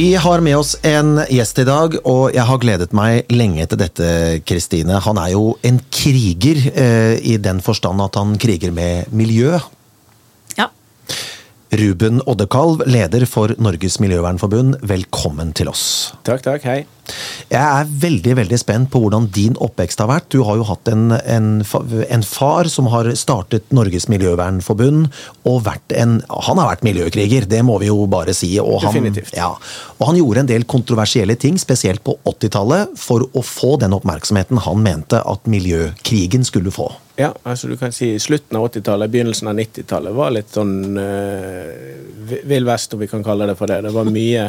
Vi har med oss en gjest i dag, og jeg har gledet meg lenge til dette, Kristine. Han er jo en kriger, eh, i den forstand at han kriger med miljø. Ruben Oddekalv, leder for Norges Miljøvernforbund, velkommen til oss. Takk, takk. Hei. Jeg er veldig veldig spent på hvordan din oppvekst har vært. Du har jo hatt en, en, en far som har startet Norges Miljøvernforbund, og vært en, han har vært miljøkriger, det må vi jo bare si. Og han, Definitivt. Ja, og han gjorde en del kontroversielle ting, spesielt på 80-tallet, for å få den oppmerksomheten han mente at miljøkrigen skulle få. Ja, altså du kan si Slutten av 80-tallet, begynnelsen av 90-tallet var litt sånn uh, vill vest, om vi kan kalle det for det. Det var mye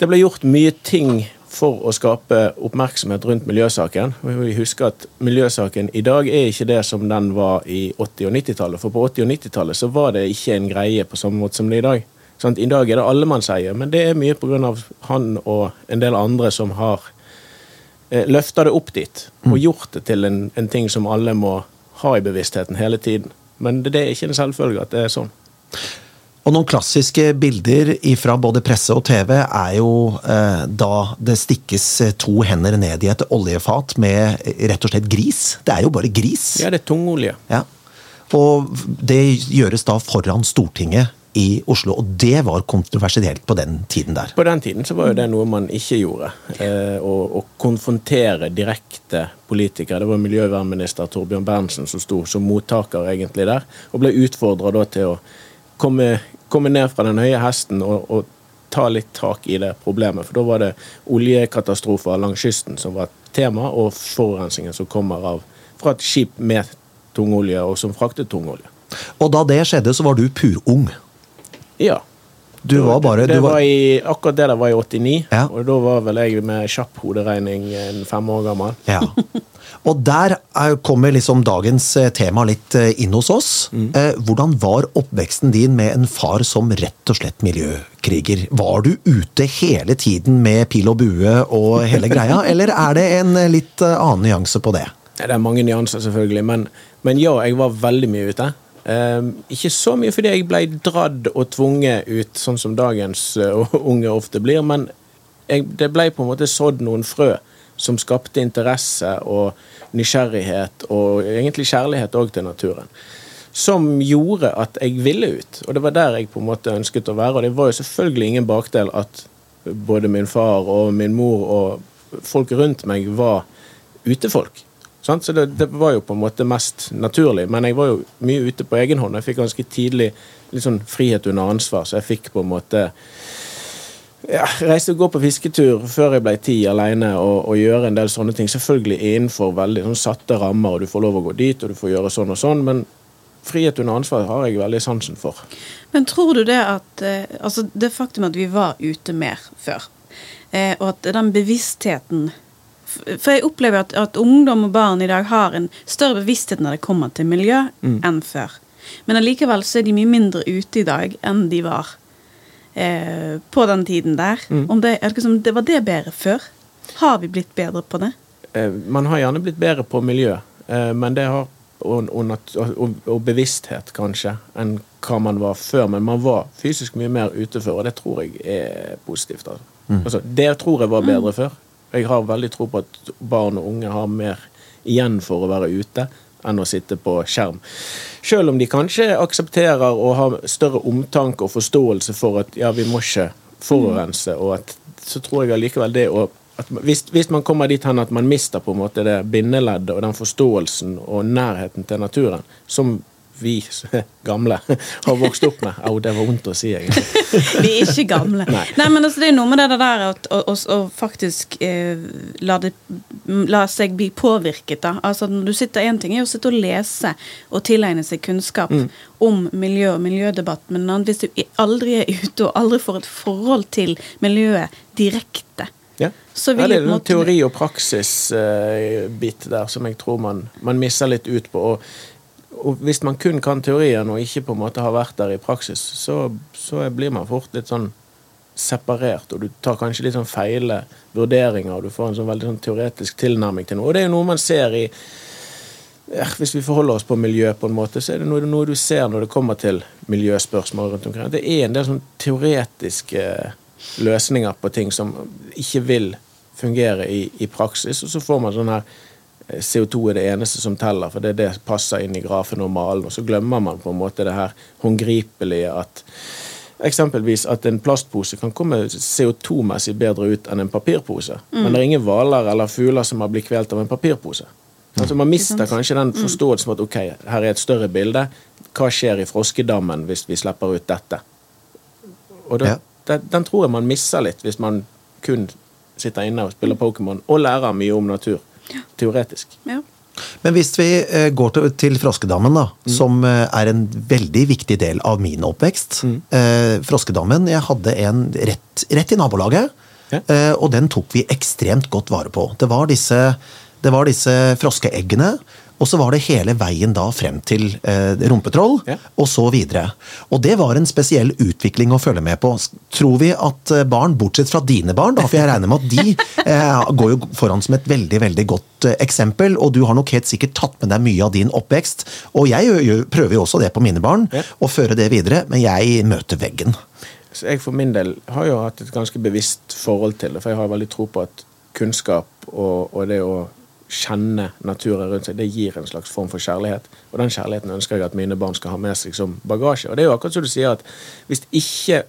Det ble gjort mye ting for å skape oppmerksomhet rundt miljøsaken. Vi husker at Miljøsaken i dag er ikke det som den var i 80- og 90-tallet. For på 80- og 90-tallet så var det ikke en greie på samme måte som det er i dag. Sånn, I dag er det allemannseie, men det er mye pga. han og en del andre som har løfta det opp dit. Og gjort det til en, en ting som alle må ha i bevisstheten hele tiden. Men det, det er ikke en selvfølge at det er sånn. Og noen klassiske bilder fra både presse og TV er jo eh, da det stikkes to hender ned i et oljefat med rett og slett gris. Det er jo bare gris. Ja, det er tungolje. Ja. Og det gjøres da foran Stortinget i Oslo, og det var kontroversielt på den tiden der. På den tiden så var jo det noe man ikke gjorde. Eh, å, å konfrontere direkte politikere. Det var miljøvernminister Torbjørn Berntsen som sto som mottaker egentlig der, og ble utfordra da til å komme, komme ned fra den høye hesten og, og, ta litt tak i det problemet. For da var det oljekatastrofer langs kysten som var tema, og forurensningen som kommer av fra et skip med tungolje, og som fraktet tungolje. Og da det skjedde, så var du purung. Ja. Du var bare det du var, var i, Akkurat det der var i 89, Ja. og da var vel jeg med kjapp hoderegning fem år gammel. Ja. Og der er, kommer liksom dagens eh, tema litt eh, inn hos oss. Eh, hvordan var oppveksten din med en far som rett og slett miljøkriger? Var du ute hele tiden med pil og bue og hele greia, eller er det en litt annen nyanse på det? Det er mange nyanser, selvfølgelig, men, men ja, jeg var veldig mye ute. Ehm, ikke så mye fordi jeg ble dradd og tvunget ut, sånn som dagens eh, unge ofte blir, men jeg, det ble på en måte sådd noen frø som skapte interesse og nysgjerrighet, og egentlig kjærlighet òg til naturen. Som gjorde at jeg ville ut, og det var der jeg på en måte ønsket å være. Og det var jo selvfølgelig ingen bakdel at både min far og min mor og folk rundt meg var utefolk. Så det, det var jo på en måte mest naturlig. Men jeg var jo mye ute på egen hånd. Jeg fikk ganske tidlig litt sånn frihet under ansvar, så jeg fikk på en måte ja, reiste og gå på fisketur før jeg ble ti alene og, og gjøre en del sånne ting. Selvfølgelig innenfor veldig sånn satte rammer, og du får lov å gå dit og du får gjøre sånn og sånn. Men frihet under ansvar har jeg veldig sansen for. Men tror du det at eh, Altså, det faktum at vi var ute mer før, eh, og at den bevisstheten For jeg opplever at, at ungdom og barn i dag har en større bevissthet når det kommer til miljø, enn før. Men allikevel så er de mye mindre ute i dag enn de var eh, på den tiden der. Om det, er det, som, det var det bedre før? Har vi blitt bedre på det? Eh, Man har gjerne blitt bedre på miljø, eh, men det har og, og, og, og bevissthet, kanskje, enn hva man var før. Men man var fysisk mye mer ute før, og det tror jeg er positivt. Altså. Altså, det tror jeg var bedre før. Jeg har veldig tro på at barn og unge har mer igjen for å være ute enn å sitte på skjerm. Selv om de kanskje aksepterer og har større omtanke og forståelse for at ja, vi må ikke forurense, og at, så tror jeg allikevel det å at hvis, hvis man kommer dit hen at man mister på en måte det bindeleddet og den forståelsen og nærheten til naturen, som vi gamle har vokst opp med Au, det var vondt å si, egentlig. Vi er ikke gamle. Nei. Nei, men altså, det er noe med det der at, å, å, å faktisk eh, la, det, la seg bli påvirket. da. Altså, når du sitter, En ting er å sitte og lese og tilegne seg kunnskap Mm. om miljø og miljødebatt, men en hvis du aldri er ute og aldri får et forhold til miljøet direkte, Ja. så Ja, det er en teori- og praksis-bit der som jeg tror man, man misser litt ut på. Og, og hvis man kun kan teorien og ikke på en måte har vært der i praksis, så, så blir man fort litt sånn separert, og du tar kanskje litt sånn feile vurderinger, og du får en sånn veldig sånn teoretisk tilnærming til noe. Og det er jo noe man ser i Hvis vi forholder oss på miljø, på en måte, så er det noe, noe du ser når det kommer til miljøspørsmål rundt omkring. Det er en del sånn teoretiske løsninger på ting som ikke vil fungere i, i praksis, og så får man sånn her eh, CO2 er det eneste som teller, for det er det som passer inn i grafen og malen. Og så glemmer man på en måte det her håndgripelige at Eksempelvis at en plastpose kan komme CO2-messig bedre ut enn en papirpose. Mm. Men det er ingen hvaler eller fugler som har blitt kvelt av en papirpose. Altså Man mister kanskje den mm. forståelsen at ok, her er et større bilde. Hva skjer i froskedammen hvis vi slipper ut dette? Og da, ja. Den tror jeg man misser litt hvis man kun sitter inne og spiller Pokémon og lærer mye om natur. Teoretisk. Ja. Men hvis vi eh, går til, til Froskedammen, da, mm. som eh, er en veldig viktig del av min oppvekst. Mm. Eh, froskedammen Jeg hadde en rett, rett i nabolaget, ja. eh, og den tok vi ekstremt godt vare på. Det var disse, det var disse froskeeggene og så var det hele veien da frem til eh, rumpetroll, ja. og så videre. Og det var en spesiell utvikling å følge med på. Tror vi at eh, barn, bortsett fra dine barn, da, for jeg regner med at de eh, går jo foran som et veldig veldig godt eh, eksempel, og du har nok helt sikkert tatt med deg mye av din oppvekst. Og jeg prøver jo også det på mine barn, ja. å føre det videre, men jeg møter veggen. Så jeg for min del har jo hatt et ganske bevisst forhold til det, for jeg har veldig tro på at kunnskap og, og det å kjenne naturen rundt seg, det gir en slags form for kjærlighet. Og den kjærligheten ønsker jeg at mine barn skal ha med seg som bagasje. Og det er jo akkurat som du sier, at hvis ikke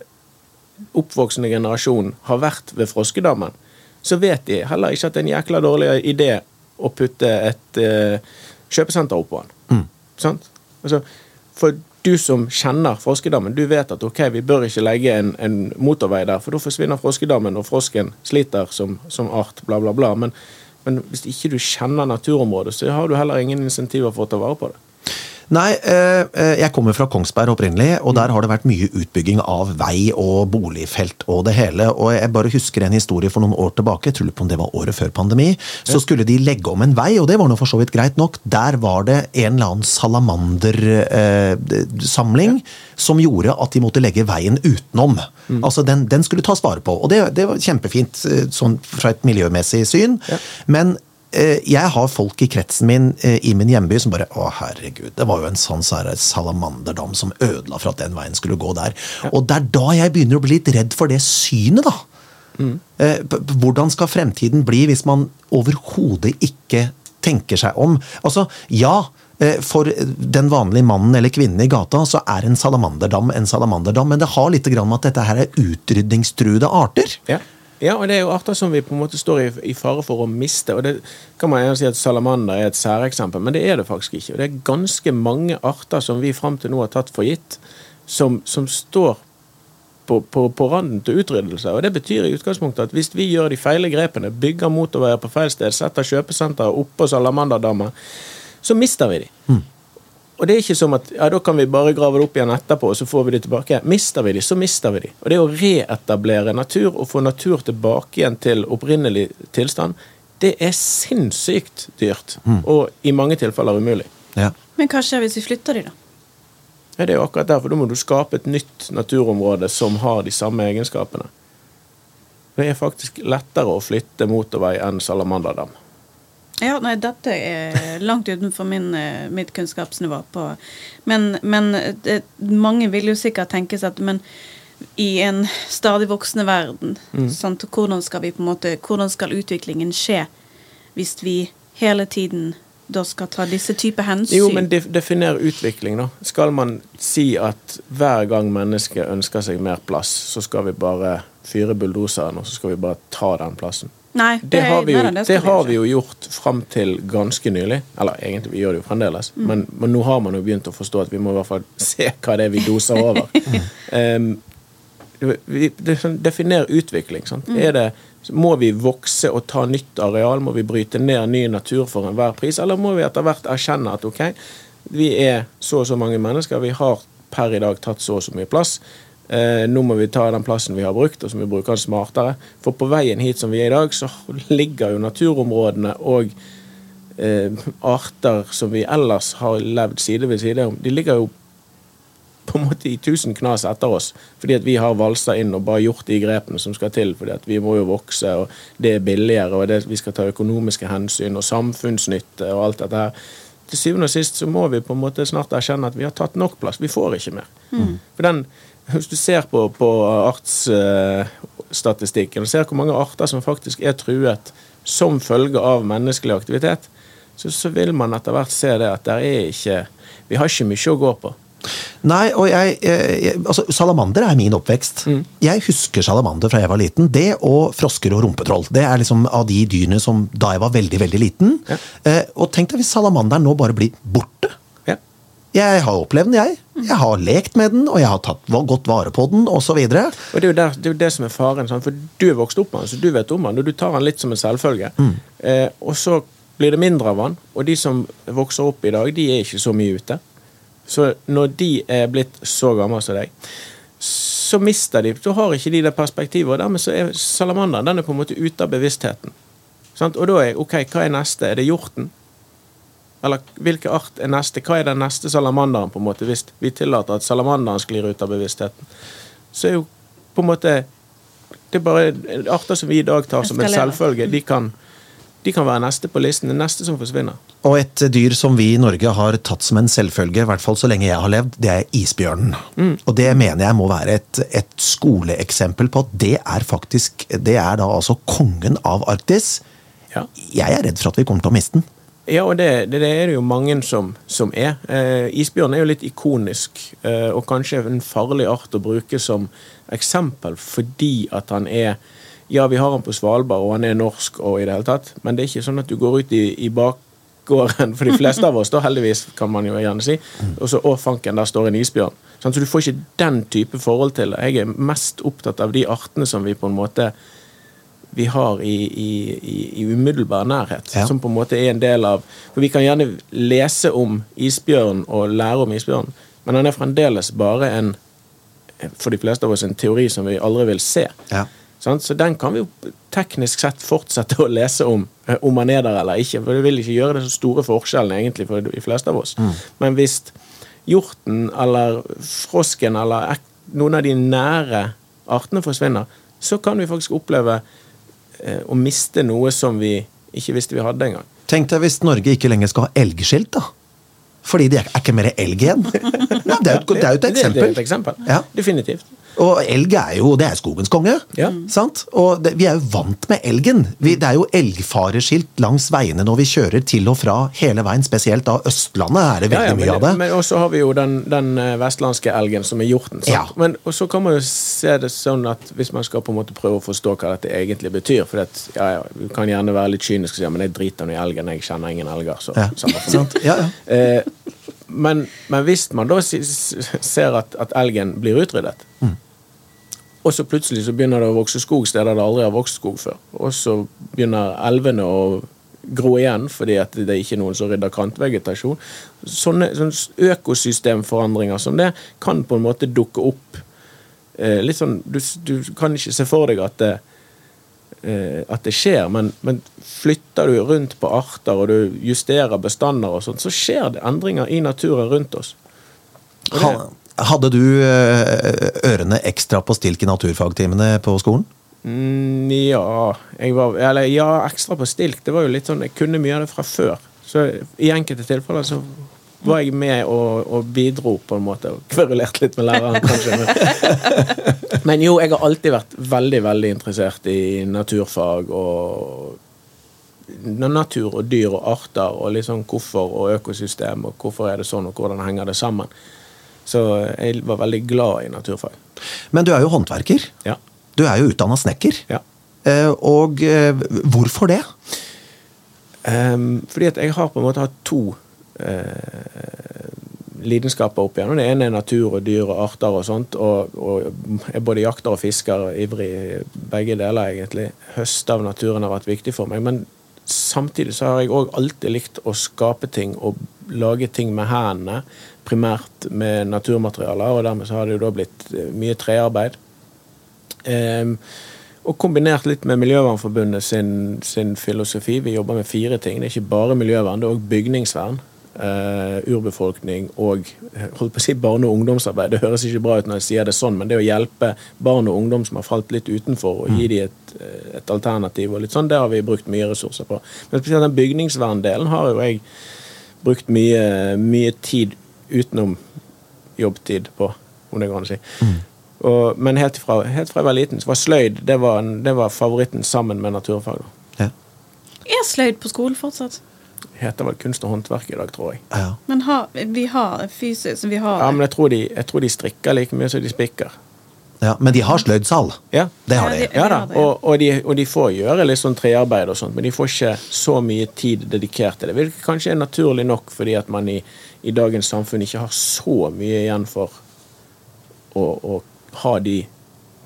oppvoksende generasjon har vært ved froskedammen, så vet de heller ikke at det er en jækla dårlig idé å putte et uh, kjøpesenter oppå den. Mm. Sant? Altså, for du som kjenner froskedammen, du vet at ok, vi bør ikke legge en, en motorvei der, for da forsvinner froskedammen, og frosken sliter som, som art, bla, bla, bla. Men men hvis ikke du kjenner naturområdet, så har du heller ingen insentiver for å ta vare på det. Nei, eh, eh, jeg kommer fra Kongsberg opprinnelig, og der har det vært mye utbygging av vei og boligfelt og det hele. Og jeg bare husker en historie for noen år tilbake, jeg tror på om det var året før pandemi. Så skulle de legge om en vei, og det var nå for så vidt greit nok. Der var det en eller annen salamandersamling eh, som gjorde at de måtte legge veien utenom. Mm. Altså, den, den, skulle tas vare på. Og det, det var kjempefint sånn fra et miljømessig syn. Ja. Men jeg har folk i kretsen min eh, i min hjemby som bare Å, herregud, det var jo en sånn salamanderdam som ødela for at den veien skulle gå der. Ja. Og det er da jeg begynner å bli litt redd for det synet, da. Mm. Eh, hvordan skal fremtiden bli hvis man overhodet ikke tenker seg om? Altså, ja. For den vanlige mannen eller kvinnen i gata så er en salamanderdam en salamanderdam, men det har litt med at dette her er utrydningstruede arter. Ja. Ja, og det er jo arter som vi på en måte står i, i fare for å miste. og det kan man gjerne si at Salamander er et særeksempel, men det er det faktisk ikke. Og det er ganske mange arter som vi fram til nå har tatt for gitt, som, som står på, på, på, randen til utryddelse. Og Det betyr i utgangspunktet at hvis vi gjør de feile grepene, bygger motorveier på feil sted, setter kjøpesenter oppå salamanderdammer, så mister vi de. Mm. Og det er ikke som at ja, da kan vi bare grave det opp igjen etterpå, og så får vi det tilbake. Mister vi de, så mister vi de. Og det å reetablere natur og få natur tilbake igjen til opprinnelig tilstand, det er sinnssykt dyrt. Mm. Og i mange tilfeller umulig. Ja. Men hva skjer hvis vi flytter de, da? Ja, det er jo akkurat derfor. Da må du skape et nytt naturområde som har de samme egenskapene. Det er faktisk lettere å flytte motorvei enn Salamanderdam. Ja, nei, dette er langt utenfor min, eh, mitt kunnskapsnivå. På. Men, men det, mange vil jo sikkert tenke seg at men i en stadig voksende verden, mm. sant, hvordan skal vi på en måte, hvordan skal utviklingen skje hvis vi hele tiden da skal ta disse typer hensyn? Jo, men definer utvikling, da. Skal man si at hver gang mennesket ønsker seg mer plass, så skal vi bare fyre bulldoseren, og så skal vi bare ta den plassen? Nei, det, det, har vi jo, det, det har vi jo gjort fram til ganske nylig. Eller egentlig, vi gjør det jo fremdeles. Mm. Men, men, nå har man jo begynt å forstå at vi må i hvert fall se hva det er vi doser over. um, vi, definer utvikling. Sant? Mm. Det, må vi vokse og ta nytt areal? Må vi bryte ned ny natur for enhver pris? Eller må vi etter hvert erkjenne at ok, vi er så og så mange mennesker, vi har per i dag tatt så og så mye plass. Eh, nå må vi ta den plassen vi har brukt, og så må vi bruke den smartere. For på veien hit som vi er i dag, så ligger jo naturområdene og eh, arter som vi ellers har levd side ved side om, de ligger jo på en måte i tusen knas etter oss. Fordi at vi har valsa inn og bare gjort de grepene som skal til. fordi at vi må jo vokse, og det er billigere, og det, vi skal ta økonomiske hensyn og samfunnsnytte og alt dette her. Til syvende og sist så må vi på en måte snart erkjenne at vi har tatt nok plass. Vi får ikke mer. Mm. For den hvis du ser på, på artsstatistikken og ser hvor mange arter som faktisk er truet som følge av menneskelig aktivitet, så, så vil man etter hvert se det at der er ikke Vi har ikke mye å gå på. Nei, og jeg, jeg altså, Salamander er min oppvekst. Jeg husker salamander fra jeg var liten. Det og frosker og rumpetroll. Det er liksom av de dyrene som da jeg var veldig veldig liten. Ja. Eh, og tenk deg hvis salamanderen nå bare blir borte. Jeg har opplevd den, jeg. Jeg har lekt med den, og jeg har tatt godt vare på den, osv. Det er, jo der, det er det som er faren. Sant? For du er vokst opp med den, så du vet om den, og du tar den litt som en selvfølge. Eh, og så blir det mindre av den, og de som vokser opp i dag, de er ikke så mye ute. Så når de er blitt så gamle som deg, så mister de Da har ikke de det perspektivet, og dermed så er salamanderen den er på en måte ute av bevisstheten. Sant? Og da er ok, hva er neste? Er det hjorten? Eller hvilken art er neste? Hva er den neste salamanderen, på en måte, hvis vi tillater at salamanderen sklir ut av bevisstheten? Så er jo på en måte Det er bare arter som vi i dag tar som en selvfølge. De kan, de kan være neste på listen. Det neste som forsvinner. Og et dyr som vi i Norge har tatt som en selvfølge, i hvert fall så lenge jeg har levd, det er isbjørnen. Og det mener jeg må være et, et skoleeksempel på at det er faktisk Det er da altså kongen av Arktis. Ja. Jeg er redd for at vi kommer til å miste den. Ja, og det, det, er det jo mange som, som er. Eh, isbjørn er jo litt ikonisk, eh, og kanskje en farlig art å bruke som eksempel fordi at han er Ja, vi har han på Svalbard, og han er norsk og i det hele tatt, men det er ikke sånn at du går ut i, i bakgården for de fleste av oss, da heldigvis, kan man jo gjerne si, og så å, fanken, der står en isbjørn. Sånn, så du får ikke den type forhold til det. Jeg er mest opptatt av de artene som vi på en måte vi har i, i, i, umiddelbar nærhet. Ja. Som på en måte er en del av For vi kan gjerne lese om isbjørn og lære om isbjørn, men han er fremdeles bare en for de fleste av oss en teori som vi aldri vil se. Ja. Så den kan vi jo teknisk sett fortsette å lese om, eh, om han er der eller ikke. For det vil ikke gjøre det så store forskjellene egentlig for de fleste av oss. Men hvis hjorten eller frosken eller noen av de nære artene forsvinner, så kan vi faktisk oppleve å miste noe som vi ikke visste vi hadde engang. Tenk deg hvis Norge ikke lenger skal ha elgskilt, da. Fordi det er ikke mer elg igjen. Nei, det er jo et, et Det, det er eksempel. et eksempel. Ja. Definitivt. Og elg er jo det er skogens konge. Ja. Sant? Og det, vi er jo vant med elgen. Vi, det er jo elgfareskilt langs veiene når vi kjører til og fra hele veien. Spesielt da Østlandet er det veldig ja, men, mye av det. Men også har vi jo den, den eh, vestlandske elgen, som er hjorten. Ja. Men og så kan man jo se det sånn at hvis man skal på en måte prøve å forstå hva dette egentlig betyr For det, ja, ja, vi kan gjerne være litt kynisk og si men jeg driter nå i elgen, jeg kjenner ingen elger. Så, Ja. Ja, ja. Eh, men, men hvis man da ser at, at elgen blir utryddet, Mm. Og så plutselig så begynner det å vokse skog steder det aldri har vokst skog før, og så begynner elvene å gro igjen fordi at det er ikke noen som rydder kantvegetasjon. Sånne, sånne økosystemforandringer som det kan på en måte dukke opp. Eh, litt sånn, du, du kan ikke se for deg at det, eh, at det skjer, men, men flytter du rundt på arter og du justerer bestander, og sånt, så skjer det endringer i naturen rundt oss. Og det- Hadde du eh, ørene ekstra på stilk i naturfagtimene på skolen? Mm, ja, var, eller ja, ekstra på stilk. Det var jo litt sånn, Jeg kunne mye av det fra før. Så i enkelte tilfeller så var jeg med og, og bidro på en måte. Og kverulerte litt med læreren, kanskje. Men, men jo, jeg har alltid vært veldig, veldig interessert i naturfag og natur og dyr og arter og sånn hvorfor og økosystem og hvorfor er det sånn og hvordan henger det sammen. Så jeg var veldig glad i naturfag. Men du er jo håndverker. Ja. Du er jo utdanna snekker. ja. Eh, Og eh, hvorfor det? Ehm, fordi at jeg har på en måte hatt to eh, lidenskaper opp igjennom. Det ene er natur og dyr og arter og sånt. Og, og jeg både jakter og fisker, ivrig i begge deler, egentlig. Høst av naturen har vært viktig for meg. Men samtidig så har jeg òg alltid likt å skape ting og lage ting med hendene. Primært med naturmaterialer, og dermed så har det jo da blitt eh, mye trearbeid. Um, og kombinert litt med Miljøvernforbundet sin, sin filosofi. Vi jobber med fire ting. Det er ikke bare miljøvern, det er òg bygningsvern. Uh, urbefolkning og eh, holdt på å si barne- og ungdomsarbeid. Det høres ikke bra ut når jeg sier det sånn, men det å hjelpe barn og ungdom som har falt litt utenfor, og gi dem et, et alternativ, og litt sånn, det har vi brukt mye ressurser på. Men spesielt den bygningsverndelen har jo jeg brukt mye, mye tid utenom jobbtid på, om det går an å si. Og, men helt fra, helt fra jeg var liten, så var sløyd det var, en- det var favoritten sammen med naturfag. Ja. Er sløyd på skolen fortsatt? Heter vel kunst og håndverk i dag, tror jeg. Ja. Men har, vi har fysisk Vi har Ja, men jeg tror de, jeg tror de strikker like mye som de spikker. Ja. Men de har sløydsal. Ja. Det har Ja, de. de- Ja da, og, og, de, og de får gjøre litt sånn trearbeid og sånt, men de får ikke så mye tid dedikert til det. Hvilket kanskje er naturlig nok fordi at man i, i dagens samfunn ikke har så mye igjen for å, å ha de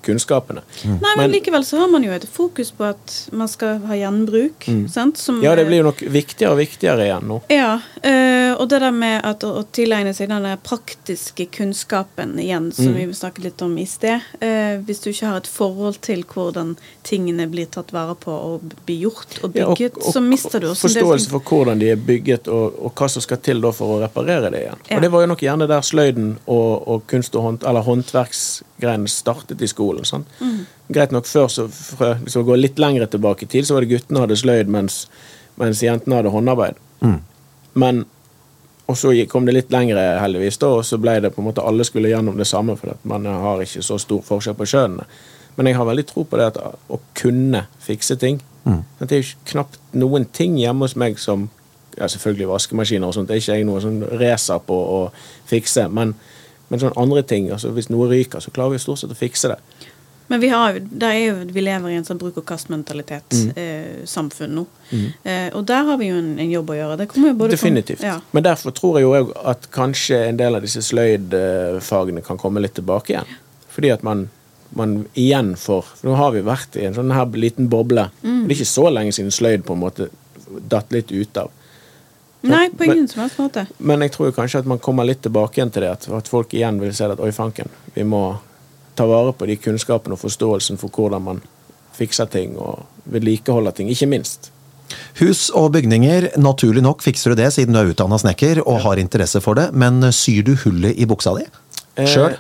kunnskapene. Nei, men, likevel så har man jo et fokus på at man skal ha gjenbruk. Sant? Som, Mm. Ja, det blir jo nok viktigere og viktigere igjen nå. Ja, øh, og det der med at å, å tilegne seg den der praktiske kunnskapen igjen, som Mm. vi snakket litt om i sted. Øh, hvis du ikke har et forhold til hvordan tingene blir tatt vare på og blir gjort og Ja, og- bygget, og- så mister du også Forståelse for hvordan de er bygget, og, og hva som skal til da for å reparere det igjen. Ja. Og det var jo nok gjerne der sløyden og, og kunst- og hånd, eller håndverksgreiene startet i skolen. sant? Mm. Greit nok før, så for, hvis vi går litt lengre tilbake i tid, så var det guttene hadde sløyd, mens, mens jentene hadde håndarbeid. Men og så kom det litt lengre, heldigvis, da, og så ble det på en måte alle skulle gjennom det samme, for at man har ikke så stor forskjell på kjønnene. Men jeg har veldig tro på det at å kunne fikse ting. Det er jo knapt noen ting hjemme hos meg som ja, Selvfølgelig vaskemaskiner og sånt, det er ikke jeg noe sånn racer på å fikse, men, men sånne andre ting. altså Hvis noe ryker, så klarer vi stort sett å fikse det. Men vi, har, jo- vi lever i en sånn bruk og kast-mentalitet, Mm. eh, nå. Eh, og der har vi jo en, en jobb å gjøre. Det kommer jo Definitivt. Ja. Men derfor tror jeg jo at kanskje en del av disse sløydfagene kan komme litt tilbake igjen. Fordi at man, man igjen får for Nå har vi vært i en sånn her liten boble. Mm. Det er ikke så lenge siden sløyd på en måte datt litt ut av. Nei, på Men- ingen som helst måte. Men jeg tror jo kanskje at man kommer litt tilbake igjen til det. At, at folk igjen vil se at oi, fanken, vi må ta vare på de kunnskapene og forståelsen for hvordan man fikser ting og vedlikeholder ting. Ikke minst. Hus og bygninger, naturlig nok fikser du det siden du er utdanna snekker og har interesse for det, men syr du hullet i buksa di? Sjøl? Eh,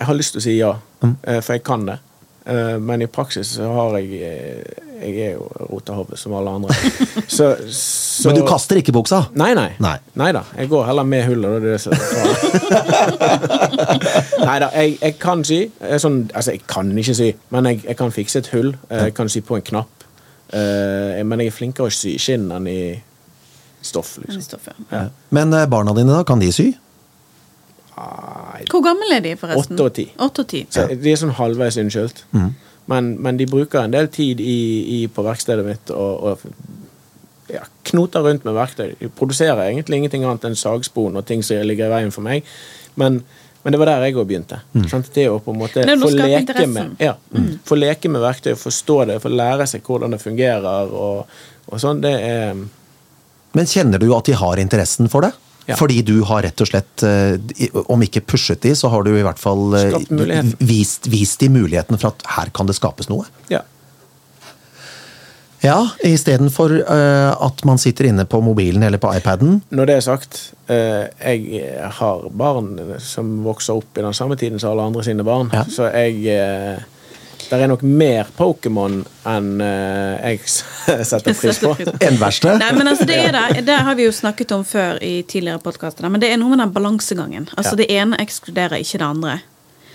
jeg har lyst til å si ja, Mm. eh, for jeg kan det. Eh, men i praksis så har jeg eh, Jeg er jo rotehove som alle andre. Så, så Men du kaster ikke buksa? Nei, nei. Nei. da. Jeg går heller med hullet. Det det Nei da, jeg, jeg kan sy. Sånn, altså, jeg kan ikke sy, men jeg, jeg kan fikse et hull. Eh, Jeg kan sy på en knapp. Eh, Men jeg er flinkere å sy skinn enn i stoff. liksom. stoff Ja. Men eh, barna dine, da? Kan de sy? Hvor gammel er de, forresten? Åtte og ti. Åtte og ti. Så De er sånn halvveis unnskyldt. Men, men de bruker en del tid i, i, på verkstedet mitt og, og ja, knoter rundt med verktøy. De produserer egentlig ingenting annet enn sagspon og ting som ligger i veien for meg. Men, men det var der jeg òg begynte. Mm. Det å på en måte få leke, med, ja, få leke med verktøy, forstå det, få lære seg hvordan det fungerer og, og sånn, det er Men kjenner du at de har interessen for det? Ja. Fordi du har rett og slett, eh, om ikke pushet de, så har du i hvert fall eh, vist, vist de muligheten for at her kan det skapes noe. Ja. Ja, istedenfor uh, at man sitter inne på mobilen eller på iPaden. Når det er sagt, uh, jeg har barn som vokser opp i den samme tiden som alle andre sine barn, Ja. så jeg eh, Der er nok mer Pokémon enn uh, jeg setter pris på. En verste. Nei, men altså det er det. Det har vi jo snakket om før i tidligere podkaster. Men det er noe med den balansegangen. Altså Ja. Det ene ekskluderer ikke det andre.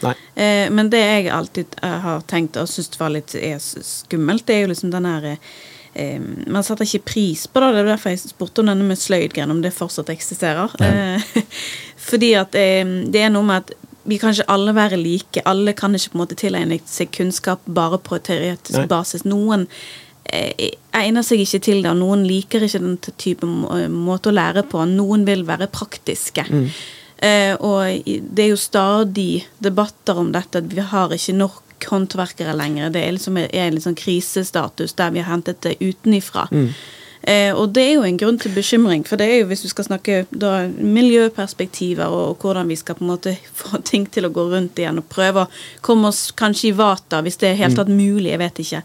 Nei. Eh, men det jeg alltid eh, har tenkt og syns var litt er skummelt, det er jo liksom den her eh, Man setter ikke pris på det. Det er derfor jeg spurte om denne med sløydgren, om det fortsatt eksisterer. Eh, fordi at eh, det er noe med at vi kan ikke alle være like. Alle kan ikke på en måte tilegne seg kunnskap bare på teoretisk Nei. basis. Noen eh, egner seg ikke til det, og noen liker ikke den type måte å lære på. Noen vil være praktiske. Eh, og det er jo stadig debatter om dette, at vi har ikke nok håndverkere lenger. Det er liksom er en sånn krisestatus der vi har hentet det utenifra. Eh, og det er jo en grunn til bekymring, for det er jo hvis vi skal snakke da, miljøperspektiver og, og hvordan vi skal på en måte få ting til å gå rundt igjen og prøve å komme oss kanskje i vater, hvis det er helt tatt mulig, jeg vet ikke.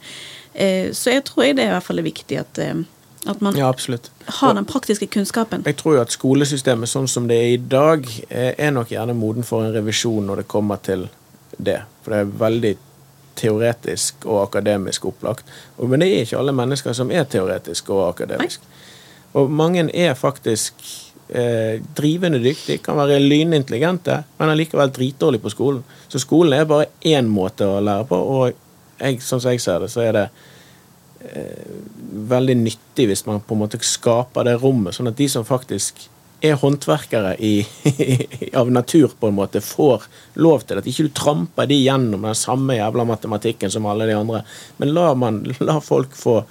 Eh, så jeg tror jeg det er i hvert fall er viktig at, eh, at man Ja, har den praktiske kunnskapen. Jeg tror jo at skolesystemet sånn som det er i dag, er nok gjerne moden for en revisjon når det kommer til det. For det er veldig teoretisk og akademisk opplagt. Men det er ikke alle mennesker som er teoretisk og akademisk. Og mange er faktisk eh, drivende dyktige, kan være lynintelligente, men allikevel dritdårlige på skolen. Så skolen er bare én måte å lære på, og jeg, sånn som jeg ser det, så er det eh, veldig nyttig hvis man på en måte skaper det rommet, sånn at de som faktisk er håndverkere i, av natur, på en måte, får lov til at ikke du tramper de gjennom den samme jævla matematikken som alle de andre, men la, man, la folk få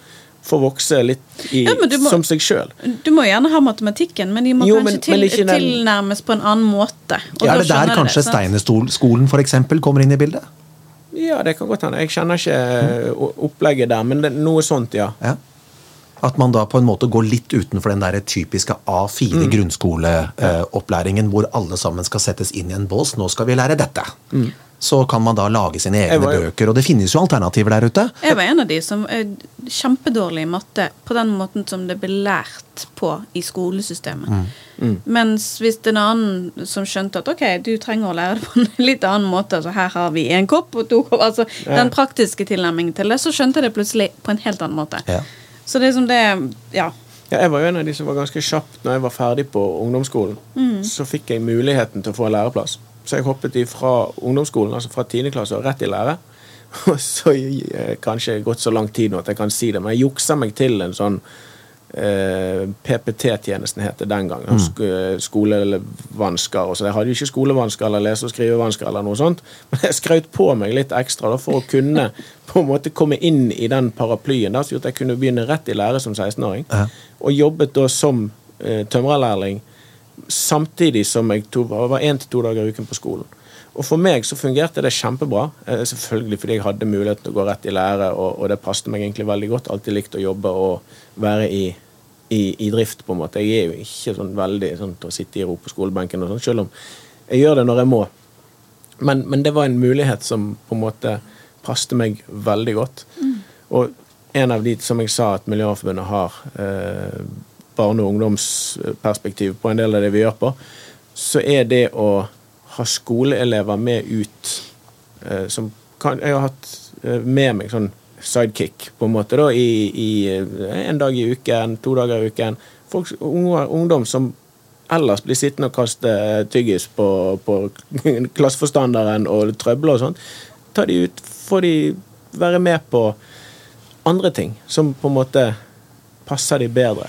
få vokse litt i, Ja, må- som seg sjøl. Du må gjerne ha matematikken, men de må Jo, kanskje men- til, men den- tilnærmes på en annen måte. Og Er det der kanskje sant? Steinerskolen for eksempel kommer inn i bildet? Ja, det kan godt hende. Jeg kjenner ikke eh, opplegget der, men det, noe sånt, ja. Ja. At man da på en måte går litt utenfor den der typiske A4 grunnskoleopplæringen hvor alle sammen skal settes inn i en bås. Nå skal vi lære dette. Så kan man da lage sine egne var bøker, og det finnes jo alternativer der ute. Jeg var en av de som er kjempedårlig i matte på den måten som det ble lært på i skolesystemet. Mm. Mens hvis en annen som skjønte at ok, du trenger å lære det på en litt annen måte, altså her har vi en kopp og to kopp, altså Ja. den praktiske tilnærmingen til det, så skjønte jeg det plutselig på en helt annen måte. Ja. Så det er som det Ja. Ja, jeg var jo en av de som var ganske kjapp når jeg var ferdig på ungdomsskolen. Så fikk jeg muligheten til å få en læreplass. Så jeg hoppet fra ungdomsskolen, altså fra 10. klasse, og rett i lære. Og så jeg, kanskje gått så lang tid nå at jeg kan si det, men jeg juksa meg til en sånn eh, PPT-tjenesten het det den gangen. Mm. skolevansker. og så Jeg hadde jo ikke skolevansker eller lese- og skrivevansker, eller noe sånt, men jeg skrøt på meg litt ekstra da, for å kunne på en måte komme inn i den paraplyen. Da, så at jeg kunne begynne rett i lære som 16-åring. Ja. Og jobbet da som eh, tømrerlærling samtidig som jeg to, var én til to dager i uken på skolen. Og for meg så fungerte det kjempebra. Eh, selvfølgelig fordi jeg hadde mulighet til å gå rett i lære, og, og det passet meg egentlig veldig godt. Alltid likt å jobbe og være i, i, i drift, på en måte. Jeg er jo ikke sånn veldig sånn til å sitte i ro på skolebenken, og sånn, selv om jeg gjør det når jeg må. Men, men det var en mulighet som på en måte passet meg veldig godt. Og en av de, som jeg sa, at Miljøforbundet har eh, barne- og ungdomsperspektiv på en del av det vi gjør på, så er det å ha skoleelever med ut eh, som kan, Jeg har hatt eh, med meg sånn sidekick, på en måte, da, i, i eh, en dag i uken, to dager i uken. Folk, ungdom som ellers blir sittende og kaste tyggis på, på klasseforstanderen og trøbler og sånn. Ta de ut, få de være med på andre ting som på en måte passer de bedre.